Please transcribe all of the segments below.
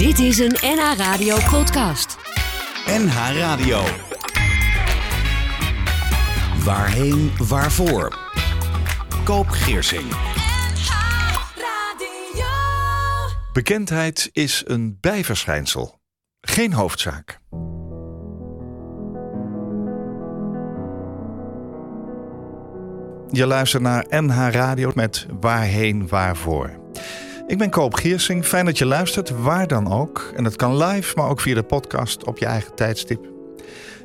Dit is een NH Radio podcast. NH Radio. Waarheen, waarvoor? Koop Geersing. Bekendheid is een bijverschijnsel, geen hoofdzaak. Je luistert naar NH Radio met Waarheen Waarvoor. Ik ben Koop Giersing. Fijn dat je luistert, waar dan ook. En dat kan live, maar ook via de podcast op je eigen tijdstip.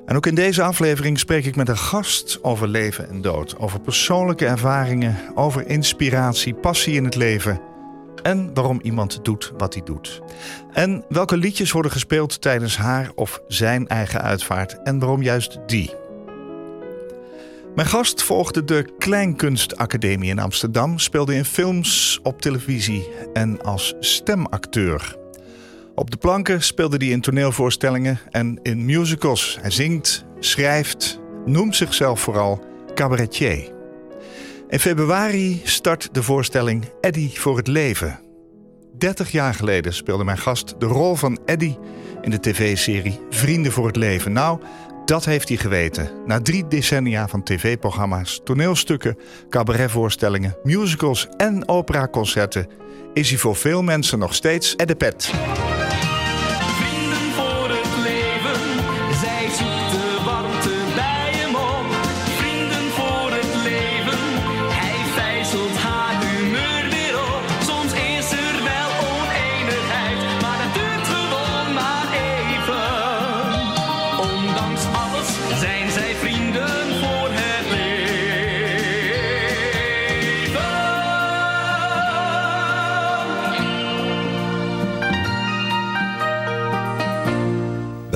En ook in deze aflevering spreek ik met een gast over leven en dood. Over persoonlijke ervaringen, over inspiratie, passie in het leven. En waarom iemand doet wat hij doet. En welke liedjes worden gespeeld tijdens haar of zijn eigen uitvaart. En waarom juist die. Mijn gast volgde de Kleinkunstacademie in Amsterdam, speelde in films, op televisie en als stemacteur. Op de planken speelde hij in toneelvoorstellingen en in musicals. Hij zingt, schrijft, noemt zichzelf vooral cabaretier. In februari start de voorstelling Eddy voor het leven. 30 jaar geleden speelde mijn gast de rol van Eddy in de tv-serie Vrienden voor het Leven. Nou, dat heeft hij geweten. Na drie decennia van tv-programma's, toneelstukken, cabaretvoorstellingen, musicals en operaconcerten is hij voor veel mensen nog steeds Edde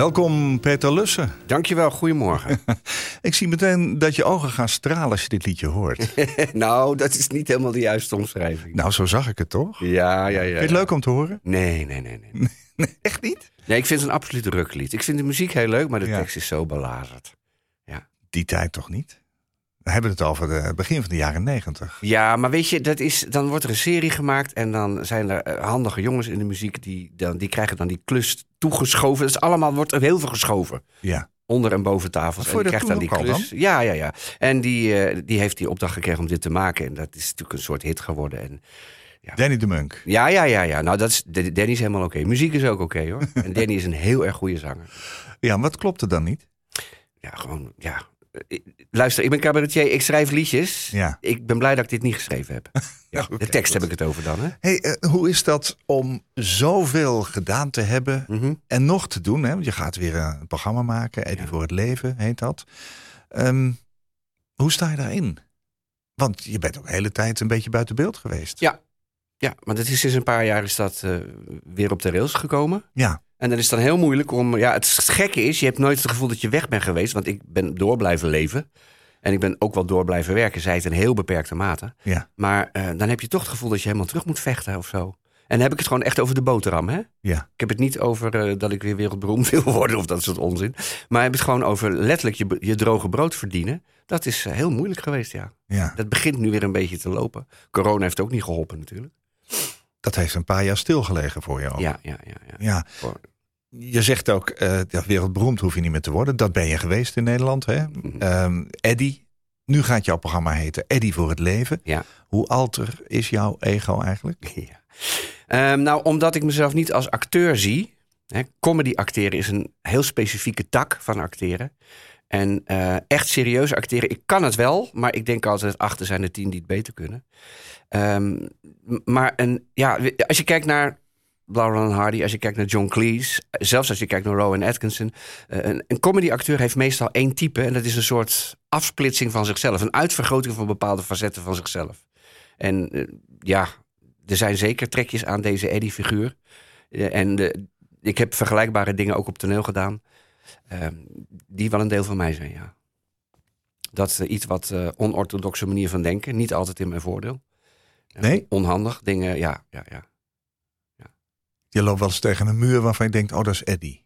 Welkom Peter Lussen. Dankjewel, goedemorgen. Ik zie meteen dat je ogen gaan stralen als je dit liedje hoort. nou, dat is niet helemaal de juiste omschrijving. nou, zo zag ik het toch? Ja, ja, ja. Vind je het ja. leuk om te horen? Nee, nee, nee, nee. Nee, echt niet? Nee, ik vind het een absoluut ruklied. Ik vind de muziek heel leuk, maar de Ja. tekst is zo belazerd. Die tijd toch niet? We hebben het over het begin van de jaren negentig. Ja, maar weet je, dat is, dan wordt er een serie gemaakt en dan zijn er eh, handige jongens in de muziek die, dan, die krijgen dan die klus toegeschoven. Dat is allemaal, wordt er heel veel geschoven. Ja. Onder en boven tafel. Vond je dat dan die klus. Ja, ja, ja. En die, eh, die heeft die opdracht gekregen om dit te maken. En dat is natuurlijk een soort hit geworden. En Danny de Munk. Ja, ja, ja, ja. Nou, dat is, Danny is helemaal oké. Muziek is ook oké hoor. En Danny is een heel erg goede zanger. Ja, wat klopte dan niet? Ja, gewoon, ja. Eh, Luister, ik ben cabaretier, ik schrijf liedjes. Ja. Ik ben blij dat ik dit niet geschreven heb. Ja, de tekst goed. heb ik het over dan, hè? Hey, eh, hoe is dat om zoveel gedaan te hebben Mhm. en nog te doen? Hè? Want je gaat weer een programma maken, Eddie Ja. voor het leven heet dat. Ehm, hoe sta je daarin? Want je bent ook de hele tijd een beetje buiten beeld geweest. Ja. Ja, maar dat is sinds een paar jaar is dat eh, weer op de rails gekomen. Ja, En dan is het dan heel moeilijk om... Ja, het gekke is, je hebt nooit het gevoel dat je weg bent geweest. Want ik ben door blijven leven. En ik ben ook wel door blijven werken. Zij het in heel beperkte mate. ja, Maar eh, dan heb je toch het gevoel dat je helemaal terug moet vechten of zo. En dan heb ik het gewoon echt over de boterham, hè? ja. Ik heb het niet over eh, dat ik weer wereldberoemd wil worden of dat soort onzin. Maar ik heb het gewoon over letterlijk je, je droge brood verdienen. Dat is eh, heel moeilijk geweest, ja. ja. Dat begint nu weer een beetje te lopen. Corona heeft ook niet geholpen natuurlijk. Dat heeft een paar jaar stilgelegen voor je ook. Ja, ja, ja. ja. Ja. Je zegt ook, ja, wereldberoemd hoef je niet meer te worden. Dat ben je geweest in Nederland. Hè? Mhm. Ehm, Eddy, nu gaat jouw programma heten Eddy voor het leven. Ja. Hoe alter is jouw ego eigenlijk? Ja. Ehm, nou, omdat ik mezelf niet als acteur zie. Hè, comedy acteren is een heel specifieke tak van acteren. En eh, echt serieus acteren, ik kan het wel. Maar ik denk altijd, achter zijn er tien die het beter kunnen. Ehm, maar een, ja, als je kijkt naar Laurel en Hardy, als je kijkt naar John Cleese... zelfs als je kijkt naar Rowan Atkinson... eh, een, een comedy-acteur heeft meestal één type... en dat is een soort afsplitsing van zichzelf. Een uitvergroting van bepaalde facetten van zichzelf. En eh, ja, er zijn zeker trekjes aan deze Eddie-figuur. Eh, en de, ik heb vergelijkbare dingen ook op toneel gedaan. die wel een deel van mij zijn, ja. Dat is iets wat onorthodoxe manier van denken. Niet altijd in mijn voordeel. Nee? Onhandig dingen, ja, ja, ja. Je loopt wel eens tegen een muur waarvan je denkt, oh dat is Eddy.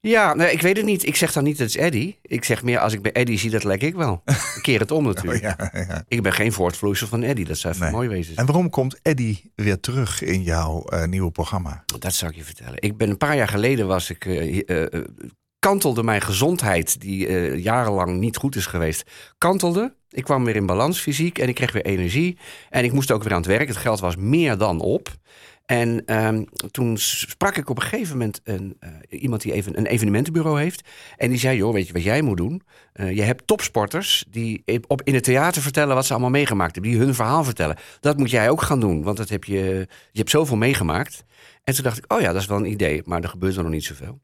Ja, nee, ik weet het niet. Ik zeg dan niet dat het is Eddie. Ik zeg meer als ik bij Eddie zie, dat lijk ik wel. Ik keer het om Oh, natuurlijk. ja, ja. Ik ben geen voortvloeisel van Eddie. Dat zou even Nee. mooi wezen. En waarom komt Eddie weer terug in jouw eh, nieuwe programma? Dat zou ik je vertellen. Ik ben een paar jaar geleden was ik. eh, eh, kantelde mijn gezondheid, die jarenlang niet goed is geweest, kantelde. Ik kwam weer in balans fysiek en ik kreeg weer energie. En ik moest ook weer aan het werk. Het geld was meer dan op. En ehm, toen sprak ik op een gegeven moment een, eh, iemand die even een evenementenbureau heeft. En die zei: Joh, weet je wat jij moet doen? Eh, je hebt topsporters die op, in het theater vertellen wat ze allemaal meegemaakt hebben. Die hun verhaal vertellen. Dat moet jij ook gaan doen, want dat heb je, je hebt zoveel meegemaakt. En toen dacht ik: Oh ja, dat is wel een idee, maar er gebeurt er nog niet zoveel.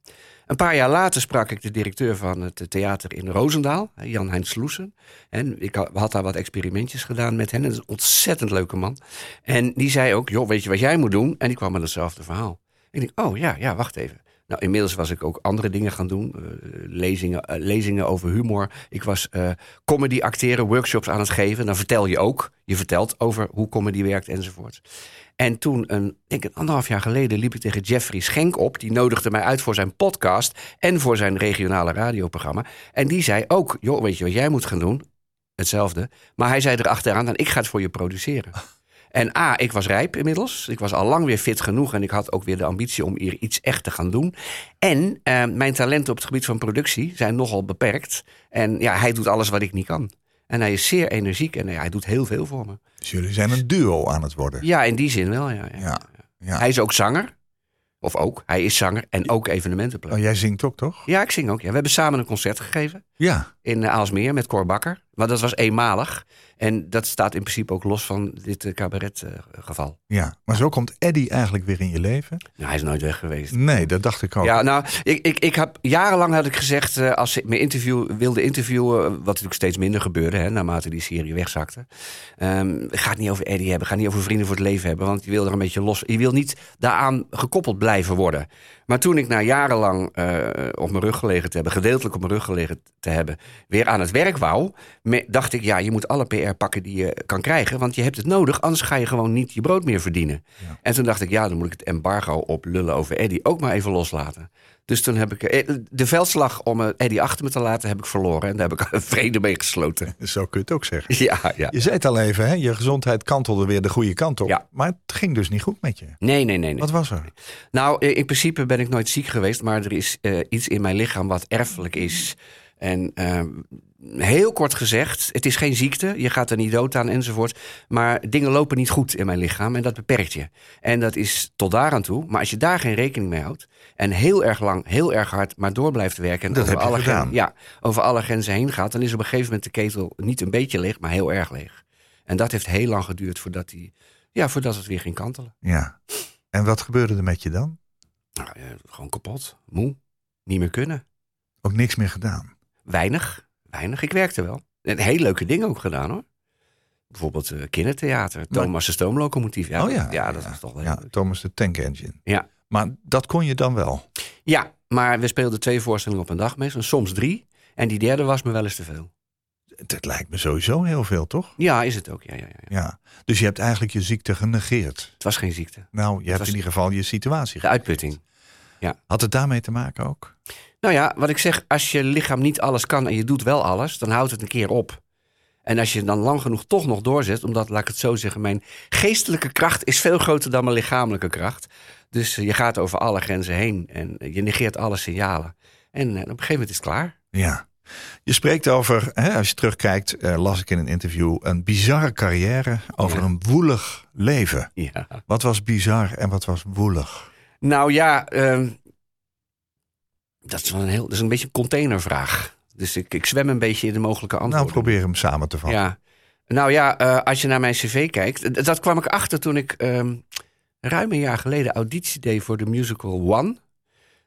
Een paar jaar later sprak ik de directeur van het theater in Roosendaal, Jan Heinz Sloesen. En ik had, daar wat experimentjes gedaan met hen. En dat is een ontzettend leuke man. En die zei ook, joh, weet je wat jij moet doen? En die kwam met hetzelfde verhaal. Ik dacht, oh ja, ja, wacht even. Nou, inmiddels was ik ook andere dingen gaan doen. eh, lezingen, eh, lezingen over humor. Ik was eh, comedy acteren, workshops aan het geven. Dan vertel je ook. Je vertelt over hoe comedy werkt enzovoort. En toen, een, denk een anderhalf jaar geleden, liep ik tegen Jeffrey Schenk op. Die nodigde mij uit voor zijn podcast en voor zijn regionale radioprogramma. En die zei ook, joh, weet je wat jij moet gaan doen? Hetzelfde. Maar hij zei erachteraan, dan ik ga het voor je produceren. En A, ik was rijp inmiddels. Ik was al lang weer fit genoeg en ik had ook weer de ambitie om hier iets echt te gaan doen. En eh, mijn talenten op het gebied van productie zijn nogal beperkt. En ja, hij doet alles wat ik niet kan. En hij is zeer energiek en ja, hij doet heel veel voor me. Dus jullie zijn een duo aan het worden. Ja, in die zin wel, ja. ja. Ja, ja. Hij is ook zanger. Of ook, hij is zanger en ook Oh, evenementenplannen. jij zingt ook, toch? Ja, ik zing ook. Ja. We hebben samen een concert gegeven Ja. in eh, Aalsmeer met Cor Bakker. Maar dat was eenmalig. En dat staat in principe ook los van dit eh, cabaretgeval. Ja. Maar zo komt Eddie eigenlijk weer in je leven? nou, hij is nooit weg geweest. Nee, dat dacht ik ook. Ja, nou, ik, ik, ik heb jarenlang had ik gezegd, eh, als ik me interview, wilde interviewen, wat natuurlijk steeds minder gebeurde, hè, naarmate die serie wegzakte. Ehm ga het niet over Eddie hebben, ga niet over vrienden voor het leven hebben, want je wil er een beetje los. Je wil niet daaraan gekoppeld blijven worden. Maar toen ik na jarenlang eh, op mijn rug gelegen te hebben, gedeeltelijk op mijn rug gelegen te hebben, weer aan het werk wou, me- dacht ik, ja, je moet alle PR pakken die je kan krijgen, want je hebt het nodig, anders ga je gewoon niet je brood meer verdienen. En toen dacht ik, ja, dan moet ik het embargo op lullen over Eddie ook maar even loslaten. Dus toen heb ik eh, de veldslag om eh, Eddie achter me te laten, heb ik verloren. En daar heb ik vrede mee gesloten. Zo kun je het ook zeggen. Ja, ja. Je zei het al even, hè? je gezondheid kantelde weer de goede kant op. Ja. Maar het ging dus niet goed met je. Nee, nee, nee. nee. Wat was er? Nou, in principe ben ik nooit ziek geweest, maar er is eh, iets in mijn lichaam wat erfelijk is. En eh, heel kort gezegd, het is geen ziekte, je gaat er niet dood aan enzovoort. Maar dingen lopen niet goed in mijn lichaam en dat beperkt je. En dat is tot daaraan toe. Maar als je daar geen rekening mee houdt en heel erg lang, heel erg hard, maar door blijft werken en Dat over, heb je alle gedaan. gren- ja, over alle grenzen heen gaat, dan is op een gegeven moment de ketel niet een beetje leeg, maar heel erg leeg. En dat heeft heel lang geduurd voordat, die, ja, voordat het weer ging kantelen. Ja. En wat gebeurde er met je dan? Nou, ja, gewoon kapot, moe, niet meer kunnen. Ook niks meer gedaan. Weinig, weinig. Ik werkte wel. En heel leuke dingen ook gedaan hoor. Bijvoorbeeld eh, kindertheater, Maar- Thomas de Stoomlocomotief. Ja, oh ja. dat, ja, dat was toch wel Ja. Thomas de Tank Engine. Ja. Maar dat kon je dan wel. Ja, maar we speelden twee voorstellingen op een dag meestal, soms drie. En die derde was me wel eens te veel. Het lijkt me sowieso heel veel, toch? Ja, is het ook. Ja, ja, ja. Ja. Dus je hebt eigenlijk je ziekte genegeerd. Het was geen ziekte. Nou, je hebt was- in ieder geval je situatie. De uitputting. Had het daarmee te maken ook? Nou ja, wat ik zeg, als je lichaam niet alles kan en je doet wel alles, dan houdt het een keer op. En als je dan lang genoeg toch nog doorzet, omdat, laat ik het zo zeggen, mijn geestelijke kracht is veel groter dan mijn lichamelijke kracht. Dus eh, je gaat over alle grenzen heen en je negeert alle signalen. En eh, op een gegeven moment is het klaar. Ja. Je spreekt over, hè, als je terugkijkt, eh, las ik in een interview, een bizarre carrière over Ja. een woelig leven. Ja. Wat was bizar en wat was woelig? Nou ja, ehm, dat is wel een heel, dat is een beetje een containervraag. Dus ik, ik zwem een beetje in de mogelijke antwoorden. Nou, probeer hem samen te vatten. Ja. Nou ja, eh, als je naar mijn cv kijkt. Dat kwam ik achter toen ik ehm, ruim een jaar geleden auditie deed voor de musical One.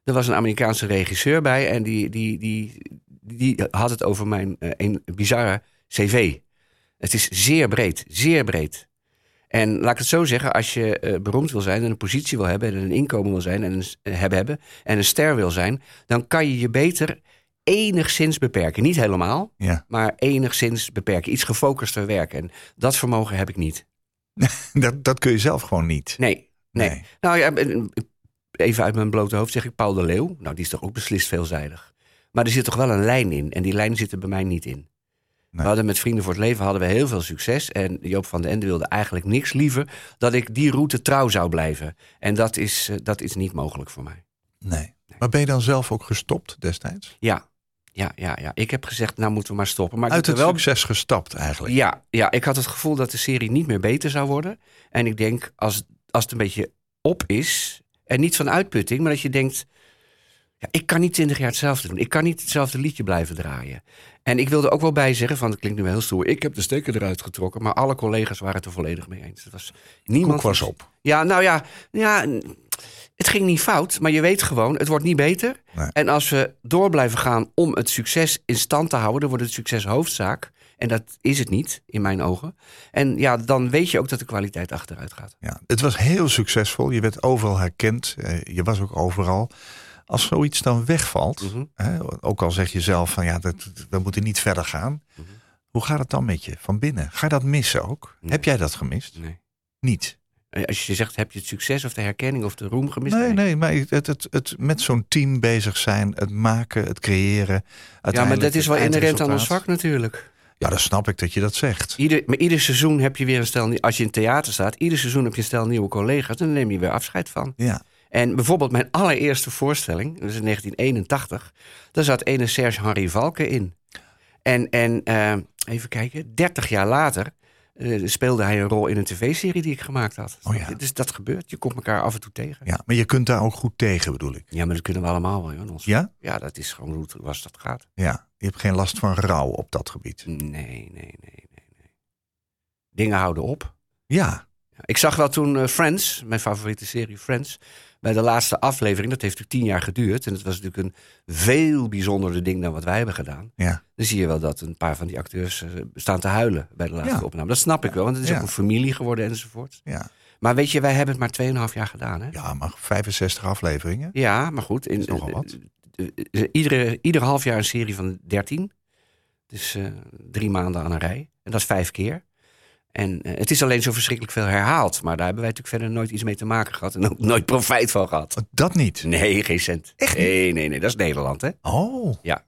Er was een Amerikaanse regisseur bij en die, die, die, die had het over mijn eh, een bizarre cv. Het is zeer breed, zeer breed. En laat ik het zo zeggen, als je eh, beroemd wil zijn en een positie wil hebben en een inkomen wil zijn en een, eh, hebben, hebben en een ster wil zijn, dan kan je je beter enigszins beperken. Niet helemaal, Ja. maar enigszins beperken. Iets gefocuster werken. En dat vermogen heb ik niet. Dat, dat kun je zelf gewoon niet. Nee, nee. Nee. Nou ja, een even uit mijn blote hoofd zeg ik Paul de Leeuw. Nou, die is toch ook beslist veelzijdig. Maar er zit toch wel een lijn in. En die lijn zit er bij mij niet in. We hadden met Vrienden voor het Leven hadden we heel veel succes. En Joop van den Ende wilde eigenlijk niks liever dat ik die route trouw zou blijven. En dat is, eh, dat is niet mogelijk voor mij. Nee. Maar ben je dan zelf ook gestopt destijds? Ja, ja, ja, ja. Ik heb gezegd, nou moeten we maar stoppen. Maar Uit het wel succes gestapt eigenlijk. Ja, ja, ik had het gevoel dat de serie niet meer beter zou worden. En ik denk, als, als het een beetje op is, en niet van uitputting, maar dat je denkt, ja, ik kan niet twintig jaar hetzelfde doen. Ik kan niet hetzelfde liedje blijven draaien. En ik wilde ook wel bij zeggen, van, het klinkt nu wel heel stoer, ik heb de stekker eruit getrokken, maar alle collega's waren het er volledig mee eens. Het was niemand Koek was op. Ja, nou ja, ja, het ging niet fout, maar je weet gewoon, het wordt niet beter. Nee. En als we door blijven gaan om het succes in stand te houden, dan wordt het succes hoofdzaak. En dat is het niet, in mijn ogen. En ja, dan weet je ook dat de kwaliteit achteruit gaat. Ja, het was heel succesvol. Je werd overal herkend. Eh, Je was ook overal. Als zoiets dan wegvalt, Mhm. hè, ook al zeg je zelf van ja, dat, we moeten niet verder gaan. Mhm. Hoe gaat het dan met je van binnen? Ga je dat missen ook? Nee. Heb jij dat gemist? Nee. Niet. Eh, Als je zegt, heb je het succes of de herkenning of de roem gemist? Nee, nee, maar het, het, het met zo'n team bezig zijn, het maken, het creëren. Ja, maar dat is wel inherent aan ons vak natuurlijk. Ja, dat snap ik dat je dat zegt. Ieder, maar ieder seizoen heb je weer een stel, als je in het theater staat, ieder seizoen heb je een stel nieuwe collega's, dan neem je weer afscheid van. Ja, En bijvoorbeeld mijn allereerste voorstelling, dat is in 1981, daar zat ene Serge Henri Valken in. En, en eh, even kijken, 30 jaar later eh, speelde hij een rol in een tv-serie die ik gemaakt had. Oh ja. Dus dat gebeurt, je komt elkaar af en toe tegen. ja, maar je kunt daar ook goed tegen, bedoel ik. Ja, maar dat kunnen we allemaal wel. Joh. Ja? ja, dat is gewoon hoe het was dat gaat. Ja, je hebt geen last van rouw op dat gebied. Nee, nee, nee, nee, nee. Dingen houden op. Ja, Ja, Ik zag wel toen eh, Friends, mijn favoriete serie Friends, bij de laatste aflevering, dat heeft natuurlijk tien jaar geduurd. En het was natuurlijk een veel bijzonderder ding dan wat wij hebben gedaan. ja. Dan zie je wel dat een paar van die acteurs eh, staan te huilen bij de laatste Ja. opname. Dat snap ik wel, want het is ook een familie geworden enzovoort. Ja, Maar weet je, wij hebben het maar 2,5 jaar gedaan. Hè? ja maar 65 afleveringen. Ja, maar goed. In, nogal wat. eh, eh, eh, iedere, ieder half jaar een serie van 13. Dus drie maanden aan een rij. En dat is vijf keer. En eh, het is alleen zo verschrikkelijk veel herhaald. Maar daar hebben wij natuurlijk verder nooit iets mee te maken gehad. En ook nooit profijt van gehad. Dat niet. Nee, geen cent. Echt niet? Nee, nee, nee. Dat is Nederland, hè? Oh, Ja.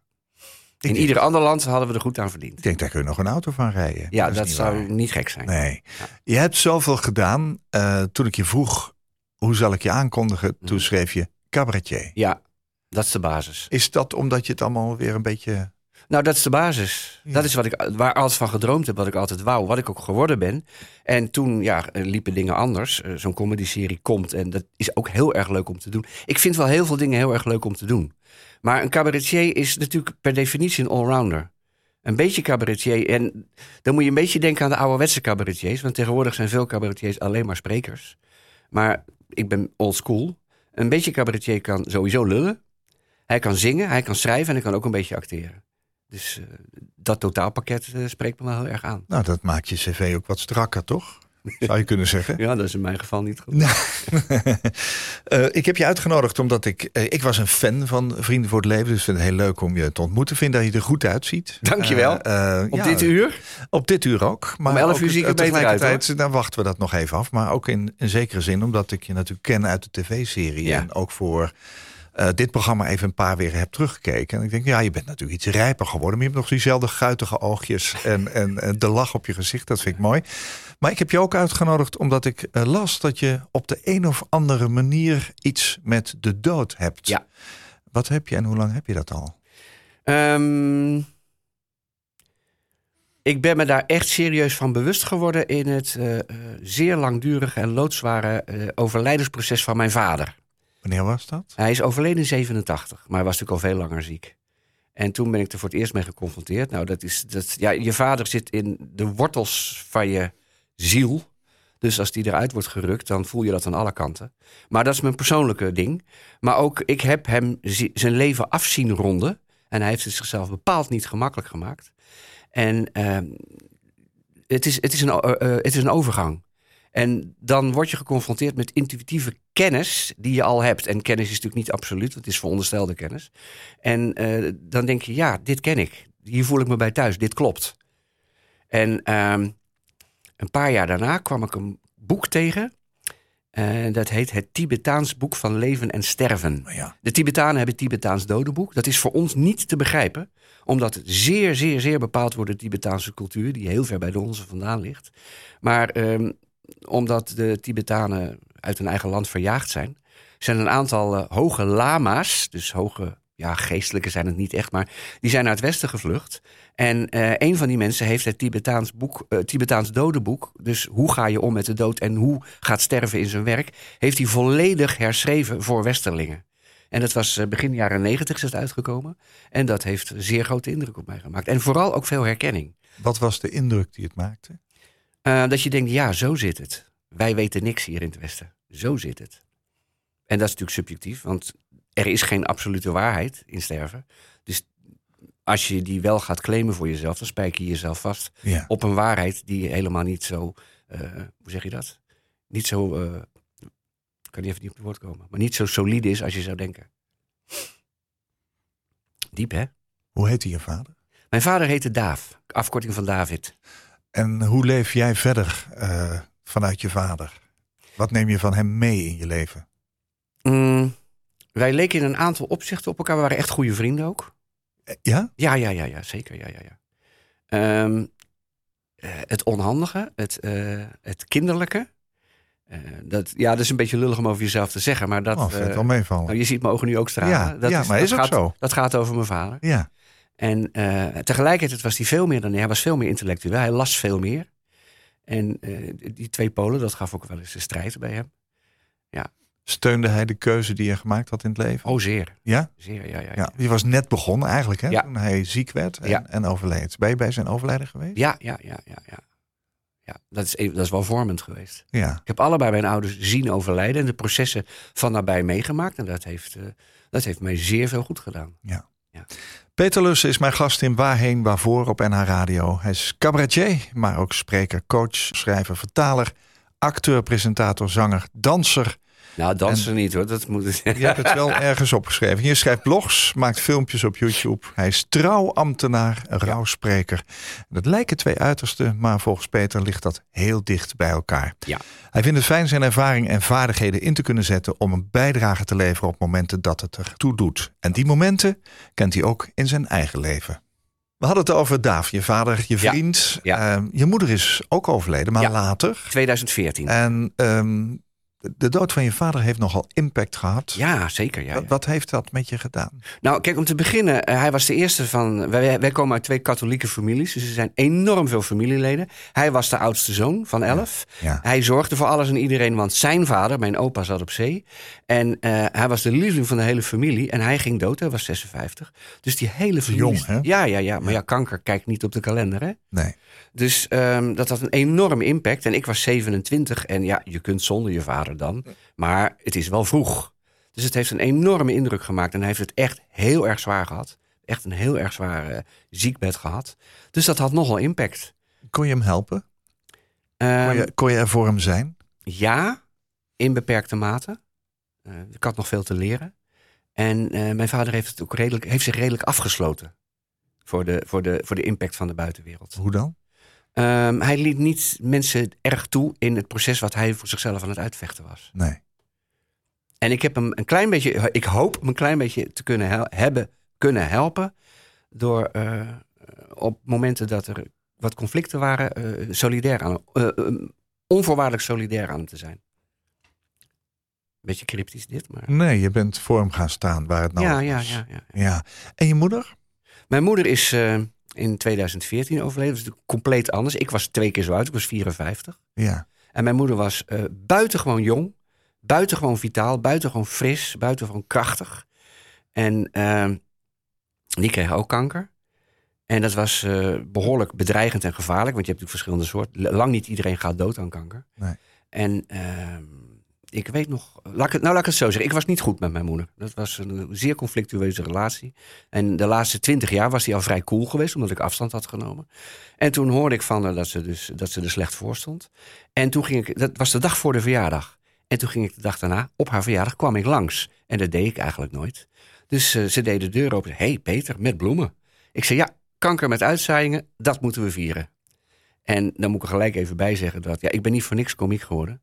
Ik In ieder ander land hadden we er goed aan verdiend. ik denk daar kun je nog een auto van rijden. Ja, dat, niet zou waar. niet gek zijn. Nee. Ja. Je hebt zoveel gedaan. Eh, toen ik je vroeg, hoe zal ik je aankondigen? Toen Mhm. schreef je cabaretier. Ja, dat is de basis. Is dat omdat je het allemaal weer een beetje... Nou, dat is de basis. Ja. Dat is wat ik, waar altijd van gedroomd heb, wat ik altijd wou, wat ik ook geworden ben. En toen ja, liepen dingen anders. Eh, Zo'n comedy-serie komt en dat is ook heel erg leuk om te doen. Ik vind wel heel veel dingen heel erg leuk om te doen. Maar een cabaretier is natuurlijk per definitie een allrounder. Een beetje cabaretier. En dan moet je een beetje denken aan de ouderwetse cabaretiers. Want tegenwoordig zijn veel cabaretiers alleen maar sprekers. Maar ik ben old school. Een beetje cabaretier kan sowieso lullen. Hij kan zingen, hij kan schrijven en hij kan ook een beetje acteren. Dus eh, dat totaalpakket eh, spreekt me wel heel erg aan. Nou, dat maakt je cv ook wat strakker, toch? Zou je kunnen zeggen. Ja, dat is in mijn geval niet goed. Nou, eh, ik heb je uitgenodigd omdat ik... ik was een fan van Vrienden voor het Leven. Dus ik vind het heel leuk om je te ontmoeten. Vind dat je er goed uitziet. Dankjewel. Eh, Op ja, dit uur? Op dit uur ook. Maar Om 11 ook uur zie ik er beter uit, tegelijkertijd, Dan wachten we dat nog even af. Maar ook in, in zekere zin, omdat ik je natuurlijk ken uit de tv-serie. Ja. En ook voor eh, dit programma even een paar weer heb teruggekeken. En ik denk, ja, je bent natuurlijk iets rijper geworden. Maar je hebt nog diezelfde guitige oogjes en, en, en de lach op je gezicht. Dat vind ik mooi. Maar ik heb je ook uitgenodigd omdat ik eh, las dat je op de een of andere manier iets met de dood hebt. Ja. Wat heb je en hoe lang heb je dat al? Ehm, ik ben me daar echt serieus van bewust geworden in het eh, zeer langdurige en loodzware eh, overlijdensproces van mijn vader. Wanneer was dat? Hij is overleden in 87, maar hij was natuurlijk al veel langer ziek. En toen ben ik er voor het eerst mee geconfronteerd. Nou, dat is dat, ja, je vader zit in de wortels van je ziel. Dus als die eruit wordt gerukt, dan voel je dat aan alle kanten. Maar dat is mijn persoonlijke ding. Maar ook, ik heb hem zi- zijn leven afzien ronden. En hij heeft het zichzelf bepaald niet gemakkelijk gemaakt. En ehm, het, is, het, is een, eh, eh, het is een overgang. En dan word je geconfronteerd met intuïtieve kennis die je al hebt. En kennis is natuurlijk niet absoluut, het is veronderstelde kennis. En eh, dan denk je, ja, dit ken ik. Hier voel ik me bij thuis, dit klopt. En ehm, een paar jaar daarna kwam ik een boek tegen. Eh, dat heet het Tibetaans Boek van Leven en Sterven. Ja. De Tibetanen hebben het Tibetaans dodenboek. Dat is voor ons niet te begrijpen, omdat het zeer, zeer, zeer bepaald wordt door de Tibetaanse cultuur, die heel ver bij de onze vandaan ligt. Maar ehm, omdat de Tibetanen uit hun eigen land verjaagd zijn, zijn een aantal eh, hoge lama's, dus hoge ja, geestelijke zijn het niet echt, maar die zijn naar het westen gevlucht. En eh, een van die mensen heeft het Tibetaans, boek, eh, Tibetaans dodenboek, dus hoe ga je om met de dood en hoe gaat sterven in zijn werk, heeft hij volledig herschreven voor westerlingen. En dat was begin jaren negentig is het uitgekomen. En dat heeft zeer grote indruk op mij gemaakt. En vooral ook veel herkenning. Wat was de indruk die het maakte? Eh, dat je denkt, ja, zo zit het. Wij weten niks hier in het Westen. Zo zit het. En dat is natuurlijk subjectief, want er is geen absolute waarheid in sterven. Dus als je die wel gaat claimen voor jezelf, dan spijker je jezelf vast Ja. op een waarheid die helemaal niet zo, eh, hoe zeg je dat? Niet zo, eh, ik kan niet even niet op het woord komen, maar niet zo solide is als je zou denken. Diep, hè? Hoe heette je vader? Mijn vader heette Daaf, afkorting van David. En hoe leef jij verder eh, vanuit je vader? Wat neem je van hem mee in je leven? Mm, wij leken in een aantal opzichten op elkaar. We waren echt goede vrienden ook. Eh, Ja? Ja, ja, ja, ja zeker. Ja, ja, ja. Ehm, eh, het onhandige, het, het kinderlijke. Dat, ja, dat is een beetje lullig om over jezelf te zeggen, maar dat. oh, wel meevallen. nou, je ziet mijn ogen nu ook stralen. Ja, dat ja, maar is dat ook gaat, zo. Dat gaat over mijn vader. Ja, En eh, tegelijkertijd was hij veel meer dan hij was veel meer intellectueel. Hij las veel meer. En eh, die twee polen, dat gaf ook wel eens een strijd bij hem. steunde hij de keuze die je gemaakt had in het leven? Oh, zeer. Ja? Zeer, ja, ja. ja. Ja, je was net begonnen eigenlijk, hè? Ja. Toen hij ziek werd en, Ja. en overleed. Ben je bij zijn overlijden geweest? Ja, ja, ja, ja, ja. ja dat, is even, dat is wel vormend geweest. Ja. Ik heb allebei mijn ouders zien overlijden en de processen van nabij meegemaakt. En dat heeft, eh, dat heeft mij zeer veel goed gedaan. Peter Lussen is mijn gast in Waarheen Waarvoor op NH Radio. Hij is cabaretier, maar ook spreker, coach, schrijver, vertaler, acteur, presentator, zanger, danser. Nou, dansen niet hoor. Dat moet Je hebt het wel ergens opgeschreven. Je schrijft blogs, maakt filmpjes op YouTube. Hij is trouwambtenaar, een rouwspreker. Dat lijken twee uitersten, maar volgens Peter ligt dat heel dicht bij elkaar. Ja. Hij vindt het fijn zijn ervaring en vaardigheden in te kunnen zetten om een bijdrage te leveren op momenten dat het er toe doet. En die momenten kent hij ook in zijn eigen leven. We hadden het over Daaf, je vader, je vriend. Ja. Ehm, je moeder is ook overleden, maar Ja. later. 2014. En ehm, de dood van je vader heeft nogal impact gehad. Ja, zeker. Ja, ja. Wat, wat heeft dat met je gedaan? Nou, kijk, om te beginnen, eh, hij was de eerste van. Wij, wij komen uit twee katholieke families, dus er zijn enorm veel familieleden. Hij was de oudste zoon van elf. Ja. Hij zorgde voor alles en iedereen, want zijn vader, mijn opa, zat op zee. En eh, hij was de lieveling van de hele familie. En hij ging dood, hij was 56. Dus die hele familie. Jong, hè? Ja, ja, ja. Maar ja, kanker kijkt niet op de kalender, hè? Nee. Dus ehm, dat had een enorme impact. En ik was 27 en ja, je kunt zonder je vader dan. Maar het is wel vroeg. Dus het heeft een enorme indruk gemaakt. En hij heeft het echt heel erg zwaar gehad. Echt een heel erg zwaar eh, ziekbed gehad. Dus dat had nogal impact. Kon je hem helpen? Ehm, Kon je, kon je er voor hem zijn? Ja, in beperkte mate. Eh, ik had nog veel te leren. En eh, mijn vader heeft, het ook redelijk, heeft zich redelijk afgesloten. Voor de, voor, de, voor de impact van de buitenwereld. Hoe dan? Ehm, hij liet niet mensen erg toe in het proces wat hij voor zichzelf aan het uitvechten was. Nee. En ik heb hem een klein beetje, ik hoop hem een klein beetje te kunnen hel- hebben kunnen helpen. Door eh, op momenten dat er wat conflicten waren, eh, solidair aan, eh, onvoorwaardelijk solidair aan te zijn. Beetje cryptisch dit, maar. Nee, je bent voor hem gaan staan waar het nodig ja, ja, was. ja, ja. ja. En je moeder? Mijn moeder is in 2014 overleden. Dat is natuurlijk compleet anders. Ik was twee keer zo oud, ik was 54. Ja. En mijn moeder was eh buitengewoon jong, buitengewoon vitaal, buitengewoon fris, buitengewoon krachtig. En ehm, die kreeg ook kanker. En dat was eh, behoorlijk bedreigend en gevaarlijk, want je hebt natuurlijk verschillende soorten. Lang niet iedereen gaat dood aan kanker. Nee. En ehm, ik weet nog, het, nou laat ik het zo zeggen, ik was niet goed met mijn moeder. Dat was een zeer conflictueuze relatie. En de laatste twintig jaar was die al vrij cool geweest, omdat ik afstand had genomen. En toen hoorde ik van haar dat ze, dus, dat ze er slecht voor stond. En toen ging ik, dat was de dag voor de verjaardag. En toen ging ik de dag daarna, op haar verjaardag, kwam ik langs. En dat deed ik eigenlijk nooit. Dus eh, ze deed de deur open. Hé hey Peter, met bloemen. Ik zei, ja, kanker met uitzaaiingen, dat moeten we vieren. En dan moet ik er gelijk even bij zeggen dat, ja, ik ben niet voor niks komiek geworden.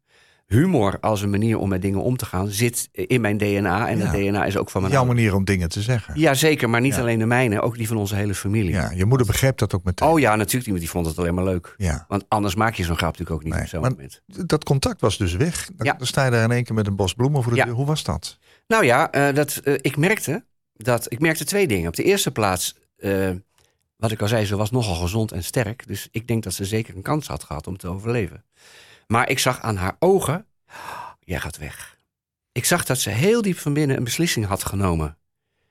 Humor als een manier om met dingen om te gaan zit in mijn DNA. En Ja. dat DNA is ook van mijn Jouw manier om dingen te zeggen. Ja, zeker. Maar niet Ja. alleen de mijne, ook die van onze hele familie. Ja, je moeder begreep dat ook meteen. Oh ja, natuurlijk. Die, die vond het alleen maar leuk. Ja. Want anders maak je zo'n grap natuurlijk ook niet Nee, op zo'n maar- moment. Dat contact was dus weg. Dan, Ja. dan sta je daar in één keer met een bos bloemen voor de deur. Hoe was dat? Nou ja, eh, dat, eh, ik merkte dat ik merkte twee dingen. Op de eerste plaats, eh, wat ik al zei, ze was nogal gezond en sterk. Dus ik denk dat ze zeker een kans had gehad om te overleven. Maar ik zag aan haar ogen, jij gaat weg. Ik zag dat ze heel diep van binnen een beslissing had genomen.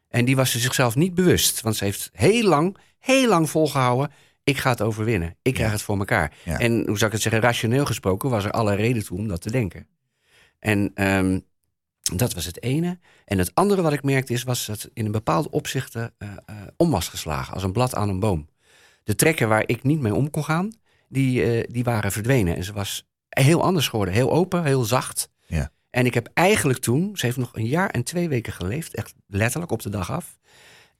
En die was ze zichzelf niet bewust. Want ze heeft heel lang, heel lang volgehouden. Ik ga het overwinnen. Ik krijg Ja. het voor elkaar. Ja. En hoe zou ik het zeggen, rationeel gesproken was er alle reden toe om dat te denken. En ehm, dat was het ene. En het andere wat ik merkte is, was dat in een bepaalde opzichten eh, eh, om was geslagen. Als een blad aan een boom. De trekken waar ik niet mee om kon gaan, die, eh, die waren verdwenen. En ze was heel anders geworden. Heel open, heel zacht. Ja. En ik heb eigenlijk toen, ze heeft nog een jaar en twee weken geleefd. Echt letterlijk op de dag af.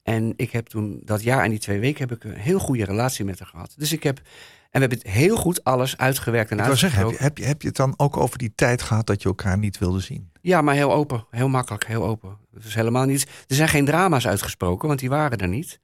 En ik heb toen, dat jaar en die twee weken, heb ik een heel goede relatie met haar gehad. Dus ik heb, en we hebben het heel goed alles uitgewerkt en Ik wil zeggen, heb je, heb, je, heb je het dan ook over die tijd gehad dat je elkaar niet wilde zien? Ja, maar heel open. Heel makkelijk, heel open. Het is helemaal niet. Er zijn geen drama's uitgesproken, want die waren er niet.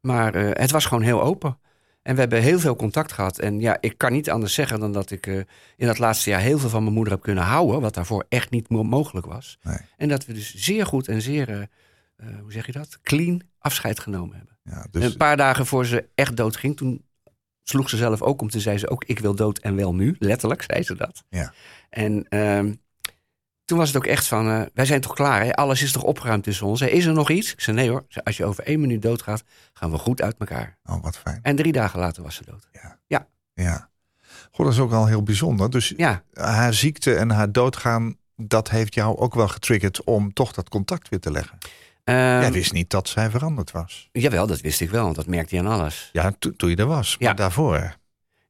Maar eh, het was gewoon heel open. En we hebben heel veel contact gehad. En ja, ik kan niet anders zeggen dan dat ik eh, in dat laatste jaar heel veel van mijn moeder heb kunnen houden. Wat daarvoor echt niet mo- mogelijk was. Nee. En dat we dus zeer goed en zeer, eh, eh, hoe zeg je dat? Clean afscheid genomen hebben. Ja, dus, een paar dagen voor ze echt dood ging, toen sloeg ze zelf ook om. Toen zei ze ook, ik wil dood en wel nu. Letterlijk zei ze dat. Ja. En ehm, toen was het ook echt van, eh, wij zijn toch klaar, hè? alles is toch opgeruimd tussen ons. Hè? Is er nog iets? Ik zei, nee hoor, zei, als je over één minuut doodgaat, gaan we goed uit elkaar. oh, wat fijn. En drie dagen later was ze dood. Ja. Goh, dat is ook al heel bijzonder. Dus Ja, haar ziekte en haar doodgaan, dat heeft jou ook wel getriggerd om toch dat contact weer te leggen. ehm, Jij wist niet dat zij veranderd was. jawel, dat wist ik wel, want dat merkte je aan alles. Ja, to- toen je er was. Ja. Maar daarvoor.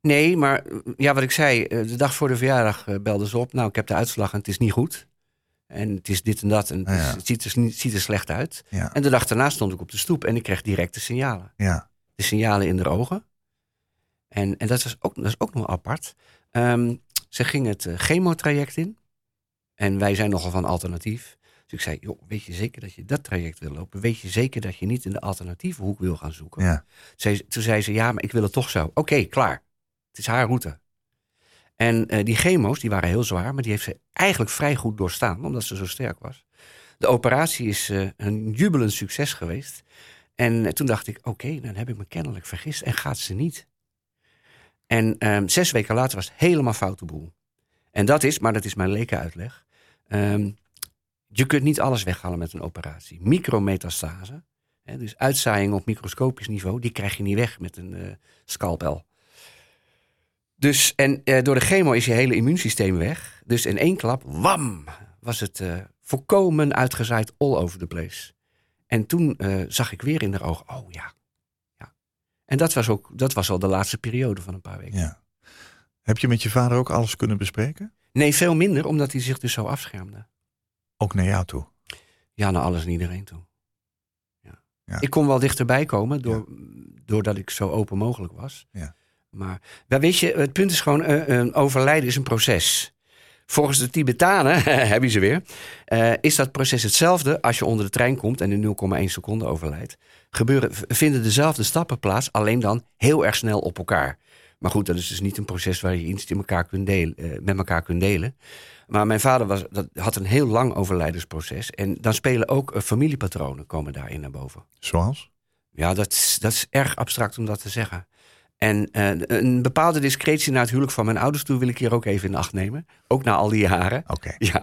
Nee, maar ja, wat ik zei, eh, de dag voor de verjaardag eh, belde ze op. Nou, ik heb de uitslag en het is niet goed. En het is dit en dat en het, is- Ah, ja. het ziet, er, ziet er slecht uit. Ja. En de dag daarna stond ik op de stoep en ik kreeg direct de signalen. Ja. De signalen in de ogen. En, en dat, was ook, dat is ook nog apart. Ehm, ze ging het eh, chemotraject in. En wij zijn nogal van alternatief. Dus ik zei, joh, weet je zeker dat je dat traject wil lopen? Weet je zeker dat je niet in de alternatieve hoek wil gaan zoeken? Ja. Zei, toen zei ze, ja, maar ik wil het toch zo. Oké, klaar. Het is haar route. En eh, die chemo's, die waren heel zwaar, maar die heeft ze eigenlijk vrij goed doorstaan, omdat ze zo sterk was. De operatie is eh, een jubelend succes geweest. En eh, toen dacht ik, oké, dan heb ik me kennelijk vergist en gaat ze niet. En ehm, zes weken later was het helemaal foute boel. En dat is, maar dat is mijn lekenuitleg. ehm, je kunt niet alles weghalen met een operatie. Micrometastase, hè, dus uitzaaiing op microscopisch niveau, die krijg je niet weg met een eh, scalpel. Dus, en eh, door de chemo is je hele immuunsysteem weg. Dus in één klap, wam, was het eh, volkomen uitgezaaid all over the place. En toen eh, zag ik weer in de ogen, oh ja. ja. En dat was, ook, dat was al de laatste periode van een paar weken. ja. Heb je met je vader ook alles kunnen bespreken? Nee, veel minder, omdat hij zich dus zo afschermde. Ook naar jou toe. Ja, naar alles en iedereen toe. Ja. Ja. Ik kon wel dichterbij komen door, doordat ik zo open mogelijk was. Ja. Maar ja, weet je, het punt is gewoon, eh, een overlijden is een proces. Volgens de Tibetanen, heb je ze weer, eh, is dat proces hetzelfde als je onder de trein komt en in 0,1 seconde overlijdt. Gebeuren, vinden dezelfde stappen plaats, alleen dan heel erg snel op elkaar. Maar goed, dat is dus niet een proces waar je iets in elkaar kunt delen, eh, met elkaar kunt delen. Maar mijn vader was, dat had een heel lang overlijdensproces. En dan spelen ook familiepatronen komen daarin naar boven. Zoals? Ja, dat dat is erg abstract om dat te zeggen. En eh, een bepaalde discretie naar het huwelijk van mijn ouders toe wil ik hier ook even in acht nemen. Ook na al die jaren. Oké. Ja,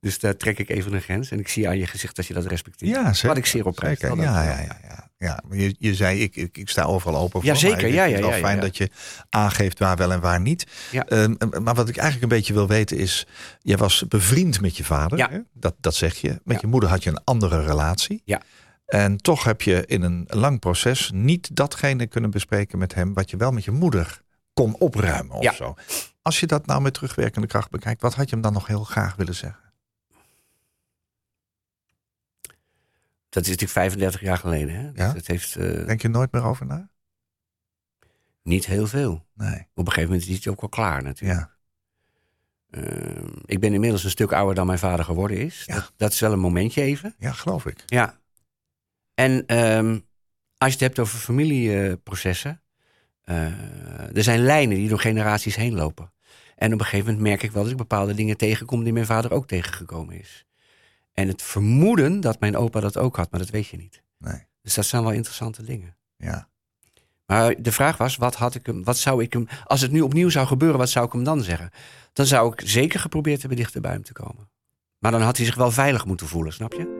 dus daar trek ik even een grens. En ik zie aan je gezicht dat je dat respecteert. Ja, zeker. Wat ik zeer op prijs Ja, ja, wel. ja, ja, Je, je zei, ik, ik, ik sta overal open voor. Ja, zeker. Ja, ja, het wel ja, ja, fijn dat je aangeeft waar wel en waar niet. Ja. Ehm, maar wat ik eigenlijk een beetje wil weten is... jij was bevriend met je vader. Ja. Hè? Dat, dat zeg je. Met je moeder had je een andere relatie. Ja. En toch heb je in een lang proces niet datgene kunnen bespreken met hem... wat je wel met je moeder kon opruimen of Ja. zo. Als je dat nou met terugwerkende kracht bekijkt... wat had je hem dan nog heel graag willen zeggen? Dat is natuurlijk 35 jaar geleden. Hè? Ja. het heeft eh, Denk je nooit meer over na? niet heel veel. Nee. Op een gegeven moment is het ook wel klaar natuurlijk. Ja. Ehm, ik ben inmiddels een stuk ouder dan mijn vader geworden is. Ja. Dat, dat is wel een momentje even. Ja, geloof ik. Ja. En ehm, als je het hebt over familieprocessen. eh, er zijn lijnen die door generaties heen lopen. En op een gegeven moment merk ik wel dat ik bepaalde dingen tegenkom die mijn vader ook tegengekomen is. En het vermoeden dat mijn opa dat ook had, maar dat weet je niet. Nee. Dus dat zijn wel interessante dingen. Ja. Maar de vraag was, wat, had ik hem, wat zou ik hem, als het nu opnieuw zou gebeuren, wat zou ik hem dan zeggen? Dan zou ik zeker geprobeerd hebben dichter bij hem te komen. Maar dan had hij zich wel veilig moeten voelen, snap je?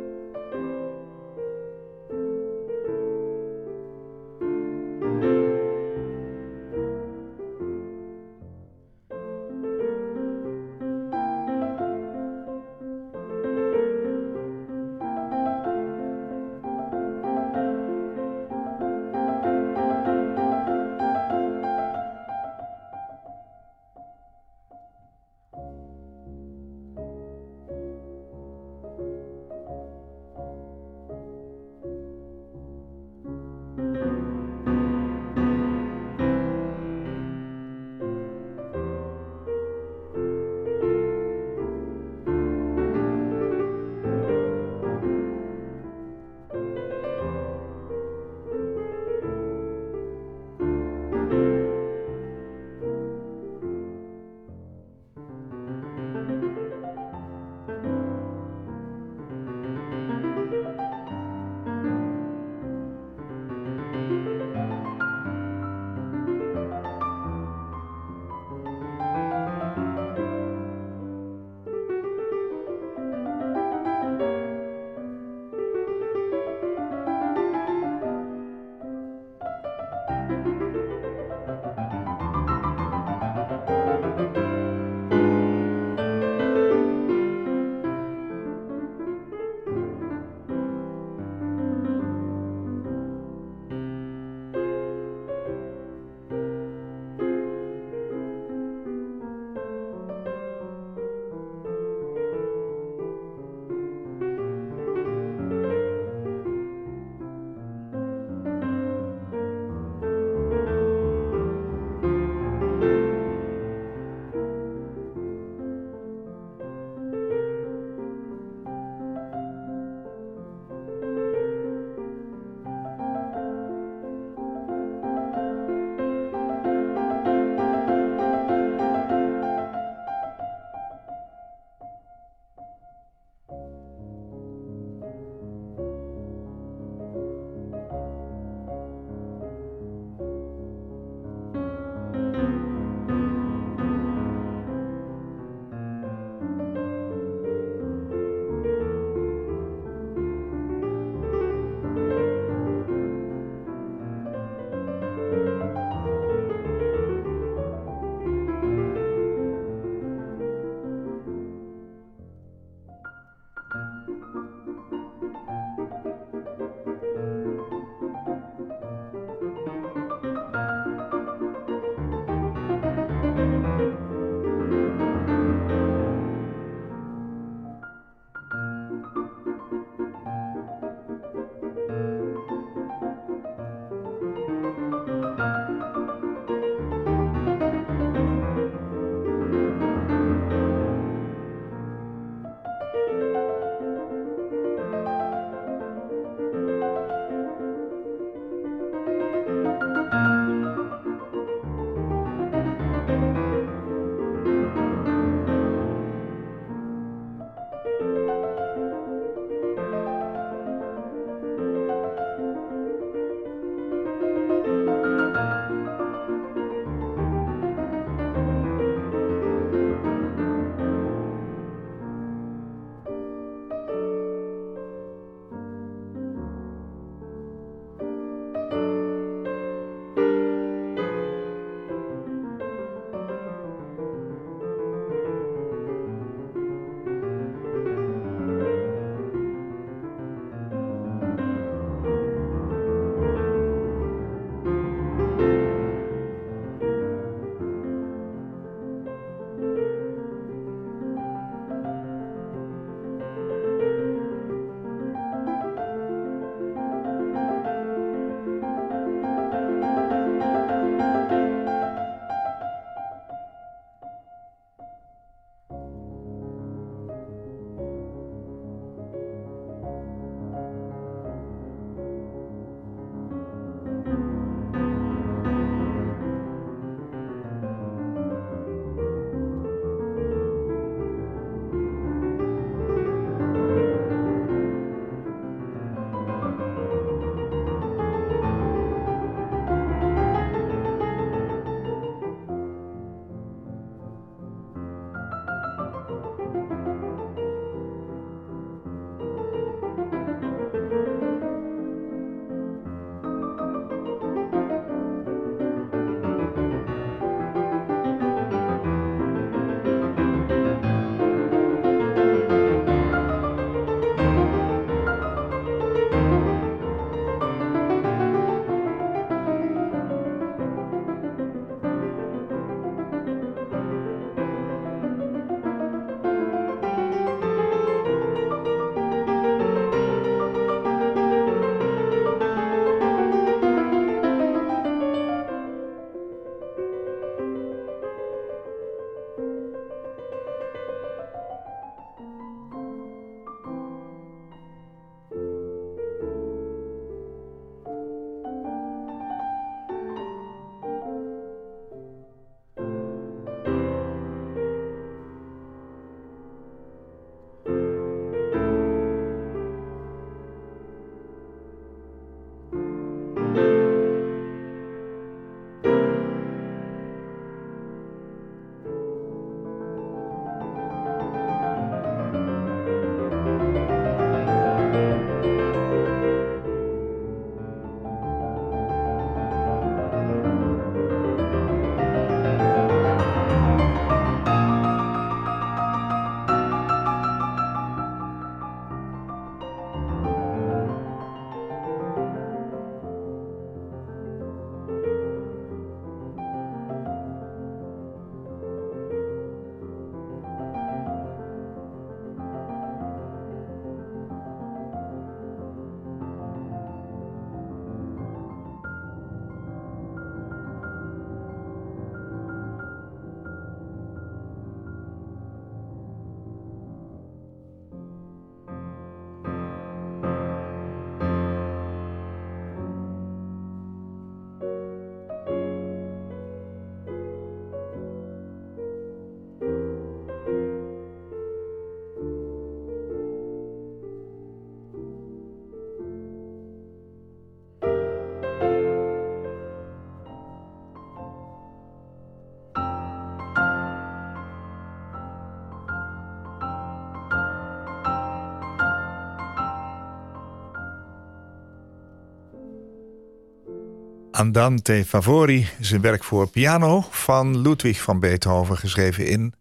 Andante Favori is een werk voor piano van Ludwig van Beethoven, geschreven in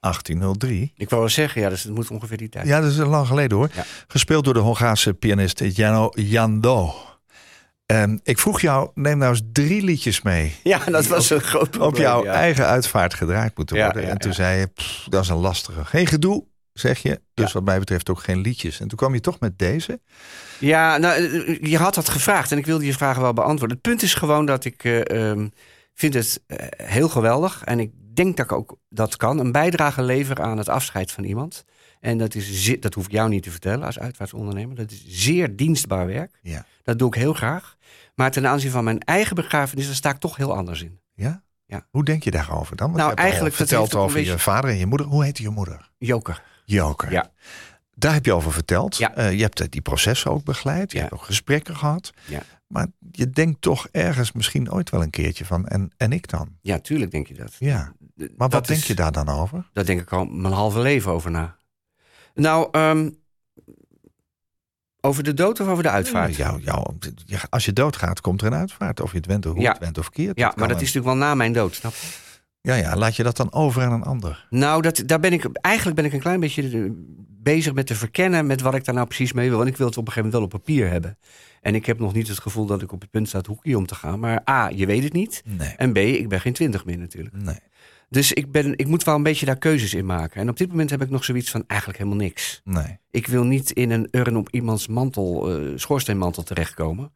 1803. Ik wou wel zeggen, ja, dus het moet ongeveer die tijd. Ja, dat is lang geleden hoor. Ja. Gespeeld door de Hongaarse pianist Jano Jando. En ik vroeg jou, neem nou eens drie liedjes mee. Ja, dat was een groot probleem. op jouw ja. eigen uitvaart gedraaid moeten worden. ja, en toen zei je, "Pff, dat is een lastige. Geen gedoe, zeg je. Dus Ja. wat mij betreft ook geen liedjes. En toen kwam je toch met deze. Ja, nou, eh, je had dat gevraagd en ik wilde je vragen wel beantwoorden. Het punt is gewoon dat ik eh, ehm, vind het eh, heel geweldig en ik denk dat ik ook dat kan. Een bijdrage leveren aan het afscheid van iemand. En dat, is dat hoef ik jou niet te vertellen als uitvaartsondernemer. Dat is zeer dienstbaar werk. Ja. Dat doe ik heel graag. Maar ten aanzien van mijn eigen begrafenis, daar sta ik toch heel anders in. Ja? Ja. Hoe denk je daarover dan? Want Nou, eigenlijk, ook over je vader en je moeder. Hoe heette je moeder? Joker. Joker. Ja. Daar heb je over verteld. Ja. Eh, je hebt eh, die processen ook begeleid. Je Ja. hebt ook gesprekken gehad. Ja. Maar je denkt toch ergens misschien ooit wel een keertje van... en, en ik dan? Ja, tuurlijk denk je dat. Ja. Maar dat wat denk je daar dan over? Daar denk ik al mijn halve leven over na. Nou, ehm, over de dood of over de uitvaart? Jou, jou, ja, als je doodgaat, komt er een uitvaart. Of je het went of hoe het went of keert. Ja, maar dat een- is natuurlijk wel na mijn dood, snap je? Ja, ja, laat je dat dan over aan een ander. Nou, dat, daar ben ik, eigenlijk ben ik een klein beetje bezig met te verkennen met wat ik daar nou precies mee wil. Want ik wil het op een gegeven moment wel op papier hebben. En ik heb nog niet het gevoel dat ik op het punt sta het hoekje om te gaan. Maar A, je weet het niet. Nee. En B, ik ben geen twintig meer natuurlijk. Nee. Dus ik, ben, ik moet wel een beetje daar keuzes in maken. En op dit moment heb ik nog zoiets van eigenlijk helemaal niks. Nee. Ik wil niet in een urn op iemands mantel, eh, schoorsteenmantel terechtkomen.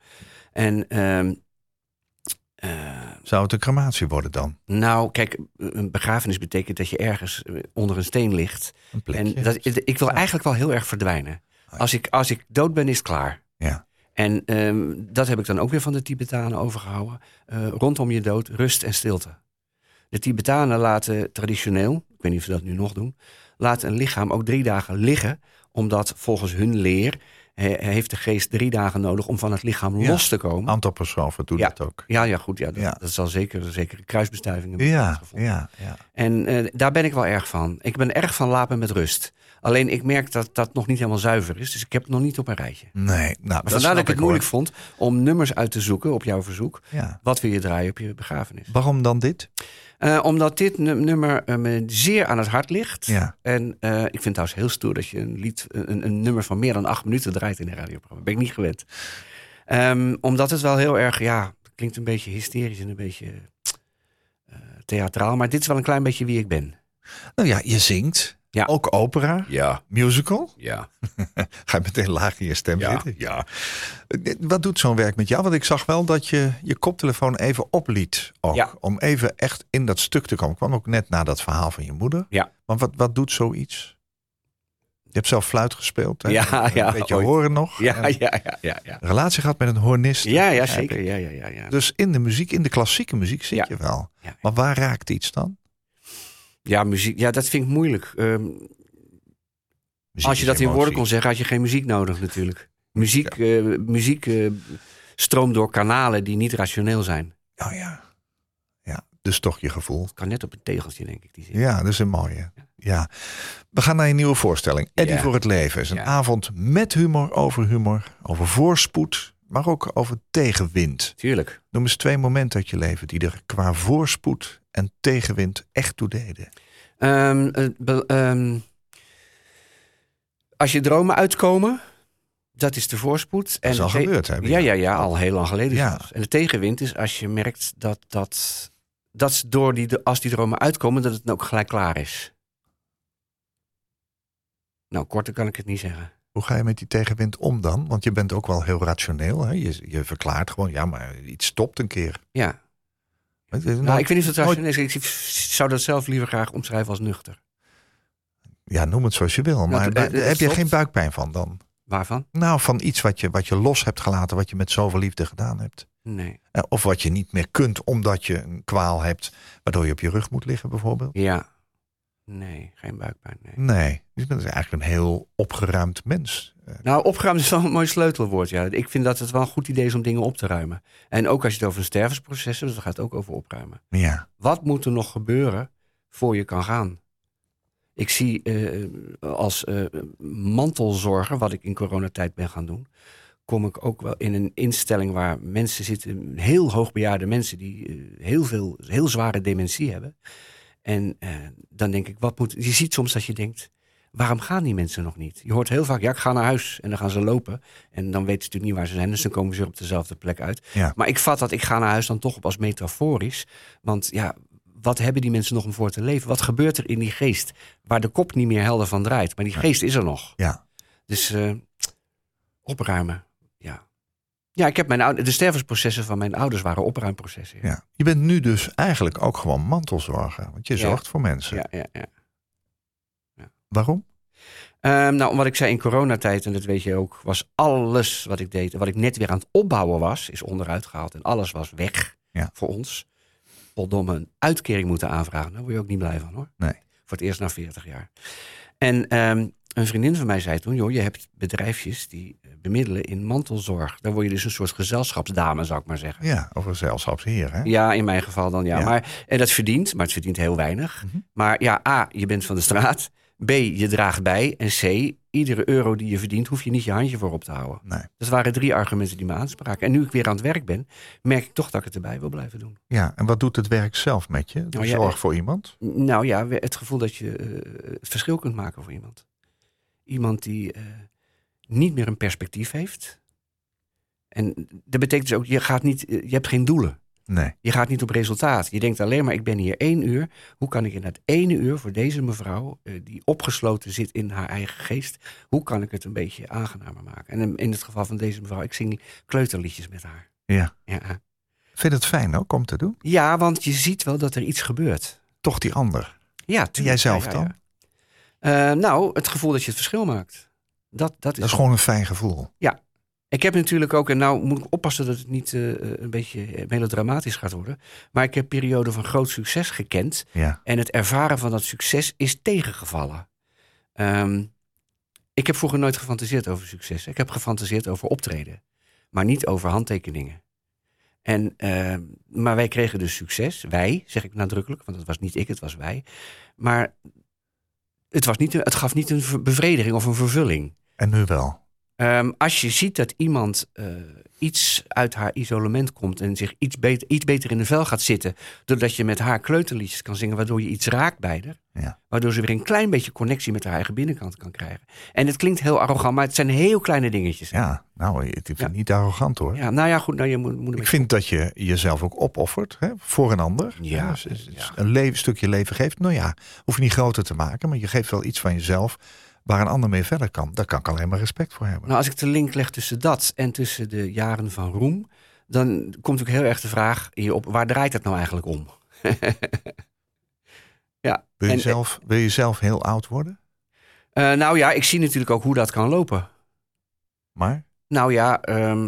En ehm, eh, Zou het een crematie worden dan? nou, kijk, een begrafenis betekent dat je ergens eh, onder een steen ligt. Een plekje? En dat, ik wil eigenlijk wel heel erg verdwijnen. Als ik, als ik dood ben, is het klaar. Ja. En ehm, dat heb ik dan ook weer van de Tibetanen overgehouden. Eh, rondom je dood, rust en stilte. De Tibetanen laten traditioneel, ik weet niet of ze dat nu nog doen, laten een lichaam ook drie dagen liggen, omdat volgens hun leer heeft de geest drie dagen nodig om van het lichaam Ja. los te komen. Antroposofen doen Ja. dat ook. Ja, ja, goed. Ja, dat, Ja. dat zal zeker een zekere kruisbestuiving hebben Ja, ja, ja. En eh, daar ben ik wel erg van. Ik ben erg van lapen met rust. Alleen ik merk dat dat nog niet helemaal zuiver is. Dus ik heb het nog niet op een rijtje. Nee, nou, Maar dat vandaar dat ik het hoor. moeilijk vond om nummers uit te zoeken op jouw verzoek. Wat wil je draaien op je begrafenis? Waarom dan dit? Eh, omdat dit nu- nummer eh, me zeer aan het hart ligt. Ja. En eh, ik vind het trouwens heel stoer dat je een, lied, een, een nummer van meer dan acht minuten draait in een radioprogramma. Ben ik niet gewend. Ehm, omdat het wel heel erg, ja, het klinkt een beetje hysterisch en een beetje theatraal. Maar dit is wel een klein beetje wie ik ben. Nou ja, je zingt. Ja. Ook opera. Ja, Musical. ja. Ga je meteen laag in je stem Ja. zitten? Ja. Eh, Wat doet zo'n werk met jou? Want ik zag wel dat je je koptelefoon even opliet. Ook, Ja. Om even echt in dat stuk te komen. kwam ook net na dat verhaal van je moeder. Ja. Maar wat, wat doet zoiets? Je hebt zelf fluit gespeeld. Hè? Ja, Een ja, beetje ooit. horen nog. Ja, ja, ja, ja. Ja, een relatie gehad met een hornist. ja, ja zeker. ik. Ja, ja, ja, ja. Dus in de muziek, in de klassieke muziek zit je wel. Maar waar raakt iets dan? Ja, muziek. Ja, dat vind ik moeilijk. Ehm, als je dat in woorden kon zeggen, had je geen muziek nodig natuurlijk. Muziek, eh, muziek eh, stroomt door kanalen die niet rationeel zijn. Oh ja. Ja, dus toch je gevoel. Kan net op een tegeltje, denk ik. Die zin. Ja, dat is een mooie. Ja. We gaan naar een nieuwe voorstelling. Eddie Ja. voor het leven is een Ja. avond met humor over humor, over voorspoed, maar ook over tegenwind. Tuurlijk. Noem eens twee momenten uit je leven die er qua voorspoed en tegenwind echt toe deden. Ehm, eh, ehm, als je dromen uitkomen, dat is de voorspoed. Dat is al gebeurd, hè? Ja, ja, ja, al heel lang geleden Ja. En de tegenwind is als je merkt dat, dat, dat door die, als die dromen uitkomen, dat het ook gelijk klaar is. Nou, korter kan ik het niet zeggen. Hoe ga je met die tegenwind om dan? Want je bent ook wel heel rationeel. Hè? Je, je verklaart gewoon, ja, maar iets stopt een keer. Ja, Is nou, ik weet niet rationeel is. Ik zou dat zelf liever graag omschrijven als nuchter. Ja, noem het zoals je wil. Maar het- het heb je geen buikpijn van dan? Waarvan? Nou, van iets wat je, wat je los hebt gelaten, wat je met zoveel liefde gedaan hebt. Nee. Eh, Of wat je niet meer kunt omdat je een kwaal hebt, waardoor je op je rug moet liggen bijvoorbeeld. Ja. Nee, geen buikpijn. Nee. Nee, je bent dus eigenlijk een heel opgeruimd mens. Eh, Nou, opgeruimd is wel een mooi sleutelwoord. Ja. Ik vind dat het wel een goed idee is om dingen op te ruimen. En ook als je het over een stervensproces hebt, dat gaat ook over opruimen. Ja, Wat moet er nog gebeuren voor je kan gaan? Ik zie eh, als eh, mantelzorger, wat ik in coronatijd ben gaan doen, kom ik ook wel in een instelling waar mensen zitten, heel hoogbejaarde mensen die heel veel, heel zware dementie hebben. En dan denk ik, wat moet. Je ziet soms dat je denkt, waarom gaan die mensen nog niet? Je hoort heel vaak, ja, ik ga naar huis en dan gaan ze lopen. En dan weten ze natuurlijk niet waar ze zijn, dus dan komen ze op dezelfde plek uit. Ja. Maar ik vat dat ik ga naar huis dan toch op als metaforisch. Want ja, wat hebben die mensen nog om voor te leven? Wat gebeurt er in die geest waar de kop niet meer helder van draait? Maar die geest is er nog. Ja. Dus eh, opruimen, ja. Ja, ik heb mijn oude, de stervensprocessen van mijn ouders waren opruimprocessen. Ja, ja. Je bent nu dus eigenlijk ook gewoon mantelzorger. Want je Ja. zorgt voor mensen. ja, ja. ja. Waarom? Ehm, nou, omdat ik zei in coronatijd, en dat weet je ook, was alles wat ik deed, en wat ik net weer aan het opbouwen was, is onderuit gehaald. En alles was weg Ja. voor ons. Verdomme, een uitkering moeten aanvragen. Daar word je ook niet blij van hoor. Nee. Voor het eerst na 40 jaar. En ehm, een vriendin van mij zei toen, joh, je hebt bedrijfjes die eh, bemiddelen in mantelzorg. Daar word je dus een soort gezelschapsdame, zou ik maar zeggen. Ja, over gezelschapsheer. Hè? Ja, in mijn geval dan ja. Ja. Maar, en dat verdient, maar het verdient heel weinig. Mhm. Maar ja, A, je bent van de straat. B, je draagt bij. En C, iedere euro die je verdient, hoef je niet je handje voor op te houden. Nee. Dat waren drie argumenten die me aanspraken. En nu ik weer aan het werk ben, merk ik toch dat ik het erbij wil blijven doen. Ja, en wat doet het werk zelf met je? De Nou zorg eh, voor iemand? Nou ja, het gevoel dat je eh, het verschil kunt maken voor iemand. Iemand die eh, niet meer een perspectief heeft. En dat betekent dus ook, je, gaat niet, je hebt geen doelen. Nee. Je gaat niet op resultaat. Je denkt alleen maar, ik ben hier één uur. Hoe kan ik in dat ene uur voor deze mevrouw, eh, die opgesloten zit in haar eigen geest, hoe kan ik het een beetje aangenamer maken? En in- het geval van deze mevrouw, ik zing kleuterliedjes met haar. Ja. Ja, Vind je het fijn ook om te doen? ja want je ziet wel dat er iets gebeurt. Toch die ander. Ja, tuurlijk. jij zelf Ja, ja, dan? ja. Eh, nou, het gevoel dat je het verschil maakt. Dat, dat is, Dat is gewoon een fijn gevoel. Ik heb natuurlijk ook, en nou moet ik oppassen dat het niet eh, een beetje melodramatisch gaat worden. Maar ik heb perioden van groot succes gekend. Ja. En het ervaren van dat succes is tegengevallen. Ehm, ik heb vroeger nooit gefantaseerd over succes. Ik heb gefantaseerd over optreden. Maar niet over handtekeningen. En, ehm, maar wij kregen dus succes. Wij, zeg ik nadrukkelijk, want het was niet ik, het was wij. Maar het, was niet, het gaf niet een bevrediging of een vervulling. En nu wel. Ehm, als je ziet dat iemand eh, iets uit haar isolement komt en zich iets beter, iets beter in de vel gaat zitten, doordat je met haar kleuterliedjes kan zingen, waardoor je iets raakt bij haar, Ja. waardoor ze weer een klein beetje connectie met haar eigen binnenkant kan krijgen. En het klinkt heel arrogant, maar het zijn heel kleine dingetjes. Ja, nou, is Ja. niet arrogant hoor. Ja, nou ja, goed, nou, je moet, moet Ik vind dat je jezelf ook opoffert hè, voor een ander. Ja, dus-. Een stukje leven geeft. Nou ja, hoef je niet groter te maken, maar je geeft wel iets van jezelf waar een ander mee verder kan. Daar kan ik alleen maar respect voor hebben. Nou, als ik de link leg tussen dat en tussen de jaren van roem, dan komt ook heel erg de vraag hierop, waar draait het nou eigenlijk om? ja, wil, je en- zelf, wil je zelf heel oud worden? eh, nou ja, ik zie natuurlijk ook hoe dat kan lopen. Maar Nou ja, ehm,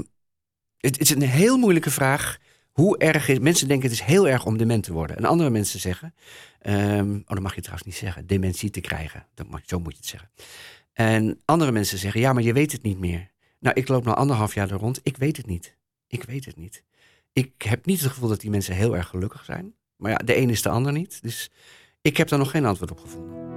het, het is een heel moeilijke vraag. Hoe erg is. Mensen denken het is heel erg om dement te worden. En andere mensen zeggen. ehm, oh, dat mag je trouwens niet zeggen. Dementie te krijgen. Dat mag, zo moet je het zeggen. En andere mensen zeggen. Ja, maar je weet het niet meer. Nou, ik loop nu anderhalf jaar er rond. Ik weet het niet. Ik weet het niet. Ik heb niet het gevoel dat die mensen heel erg gelukkig zijn. Maar ja, de een is de ander niet. Dus ik heb daar nog geen antwoord op gevonden.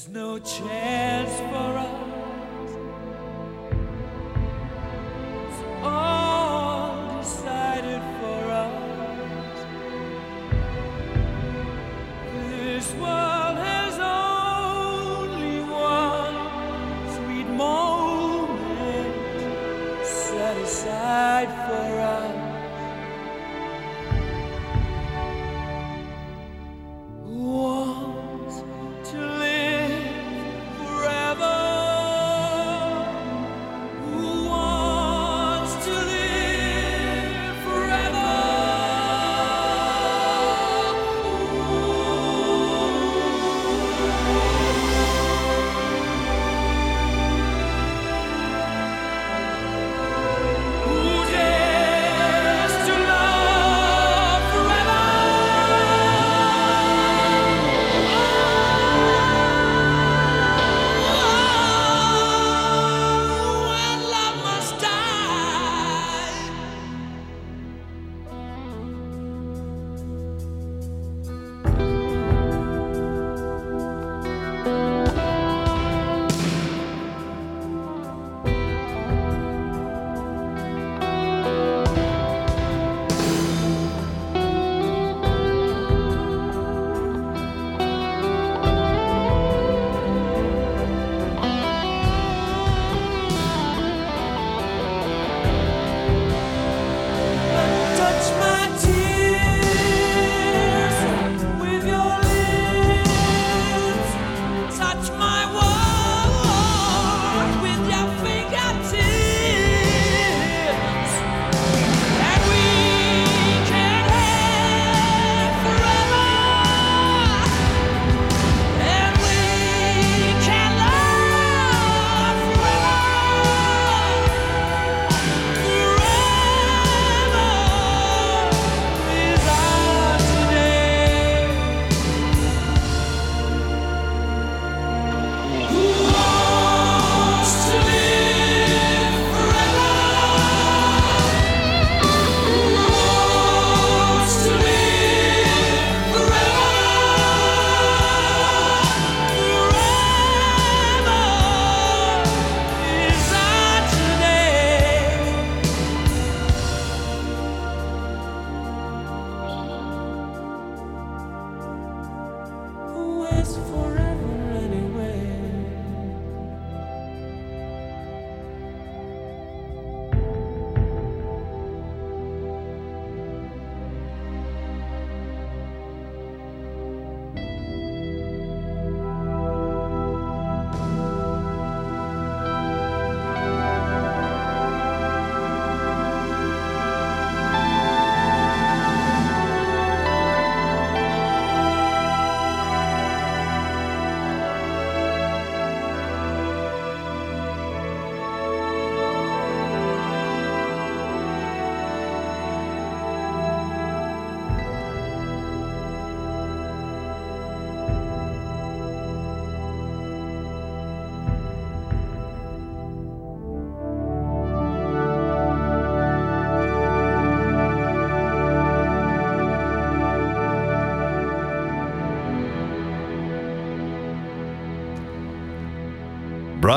There's no chance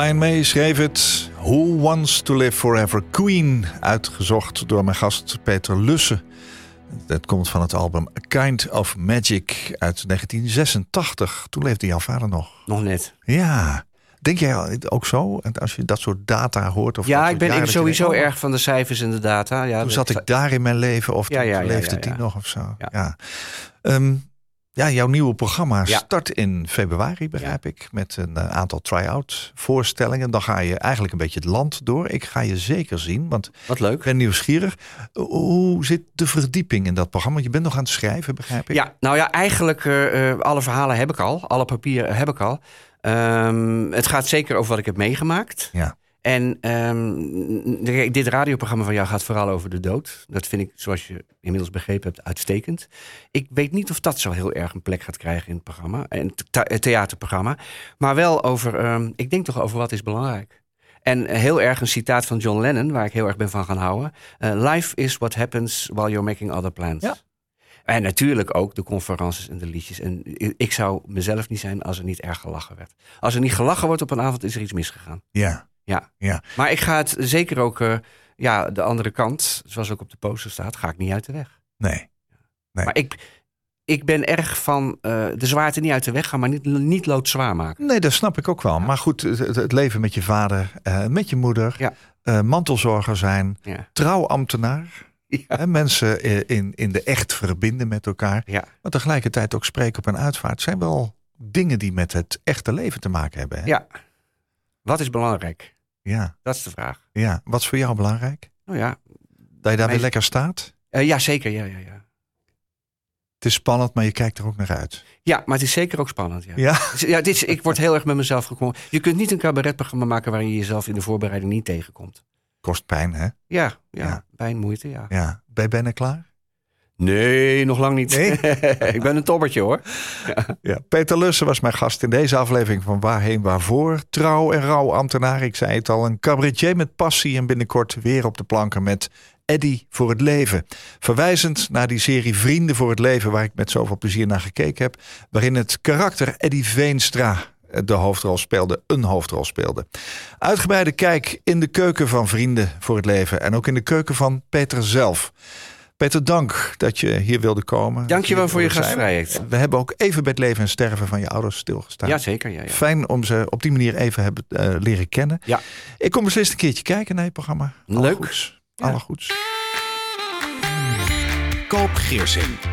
Brian May schreef het. Who Wants to Live Forever Queen. Uitgezocht door mijn gast Peter Lussen. Dat komt van het album A Kind of Magic uit 1986. Toen leefde jouw vader nog. Nog net. Ja. Denk jij ook zo? Als je dat soort data hoort? Of Ja, ik ben ik sowieso denkt, oh, erg van de cijfers en de data. Ja, Toen zat ik daar in mijn leven of Ja, toen ja, ja, leefde ja, die ja. nog of zo. Ja. Ja. Ja, jouw nieuwe programma Ja. start in februari, begrijp ik. Met een eh, aantal try-out voorstellingen. Dan ga je eigenlijk een beetje het land door. Ik ga je zeker zien, want Wat ik leuk. ben nieuwsgierig. Hoe zit de verdieping in dat programma? Je bent nog aan het schrijven, begrijp ik? Ja, nou ja, eigenlijk eh, alle verhalen heb ik al. Alle papieren heb ik al. Ehm, het gaat zeker over wat ik heb meegemaakt. Ja. En ehm, de- dit radioprogramma van jou gaat vooral over de dood. Dat vind ik, zoals je inmiddels begrepen hebt, uitstekend. Ik weet niet of dat zo heel erg een plek gaat krijgen in het programma. En het thea- het theaterprogramma. Maar wel over, ehm, ik denk toch over wat is belangrijk. En heel erg een citaat van John Lennon, waar ik heel erg ben van gaan houden. Eh, Life is what happens while you're making other plans. Ja. En natuurlijk ook de conferences en de liedjes. En ik zou mezelf niet zijn als er niet erg gelachen werd. Als er niet gelachen wordt op een avond, is er iets misgegaan. Ja. Ja. Ja. Maar ik ga het zeker ook, eh, ja, de andere kant, zoals ook op de poster staat, ga ik niet uit de weg. Nee. Nee. Maar ik, ik ben erg van eh, de zwaarte niet uit de weg gaan, maar niet, niet loodzwaar maken. Nee, dat snap ik ook wel. Maar goed, het, leven met je vader, eh, met je moeder, Ja. mantelzorger zijn, Ja. trouwambtenaar. Hè, mensen in, in de echt verbinden met elkaar. Maar tegelijkertijd ook spreken op een uitvaart. zijn wel dingen die met het echte leven te maken hebben. Hè? ja. Wat is belangrijk? Ja, Dat is de vraag. ja. Wat is voor jou belangrijk? Nou ja, Dat je daar weer lekker staat? eh, ja zeker. Ja, ja, ja. Het is spannend, maar je kijkt er ook naar uit. ja, maar het is zeker ook spannend. Ja. Ja, Ja, dit is, ik word heel erg met mezelf gekomen. Je kunt niet een cabaretprogramma maken waarin je jezelf in de voorbereiding niet tegenkomt. kost pijn, hè? Ja, ja, Ja. pijn, moeite, ja. Ja. Ben je bijna klaar? Nee, nog lang niet. Nee? ik ben een tobbertje hoor. Ja, Peter Lussen was mijn gast in deze aflevering van Waarheen Waarvoor. Trouw en rouwambtenaar, ik zei het al, een cabaretier met passie en binnenkort weer op de planken met Eddy voor het leven. Verwijzend naar die serie Vrienden voor het leven waar ik met zoveel plezier naar gekeken heb, waarin het karakter Eddy Veenstra de hoofdrol speelde, een hoofdrol speelde. Uitgebreide kijk in de keuken van Vrienden voor het leven en ook in de keuken van Peter zelf. Peter, dank dat je hier wilde komen. Dankjewel voor je gastvrijheid. We hebben ook even bij het leven en sterven van je ouders stilgestaan. Ja, zeker. Ja, ja. Fijn om ze op die manier even hebben eh, leren kennen. Ja. Ik kom beslist een keertje kijken naar je programma. Alle Leuk. Goeds. Ja. Alle goeds. Koop Geersing.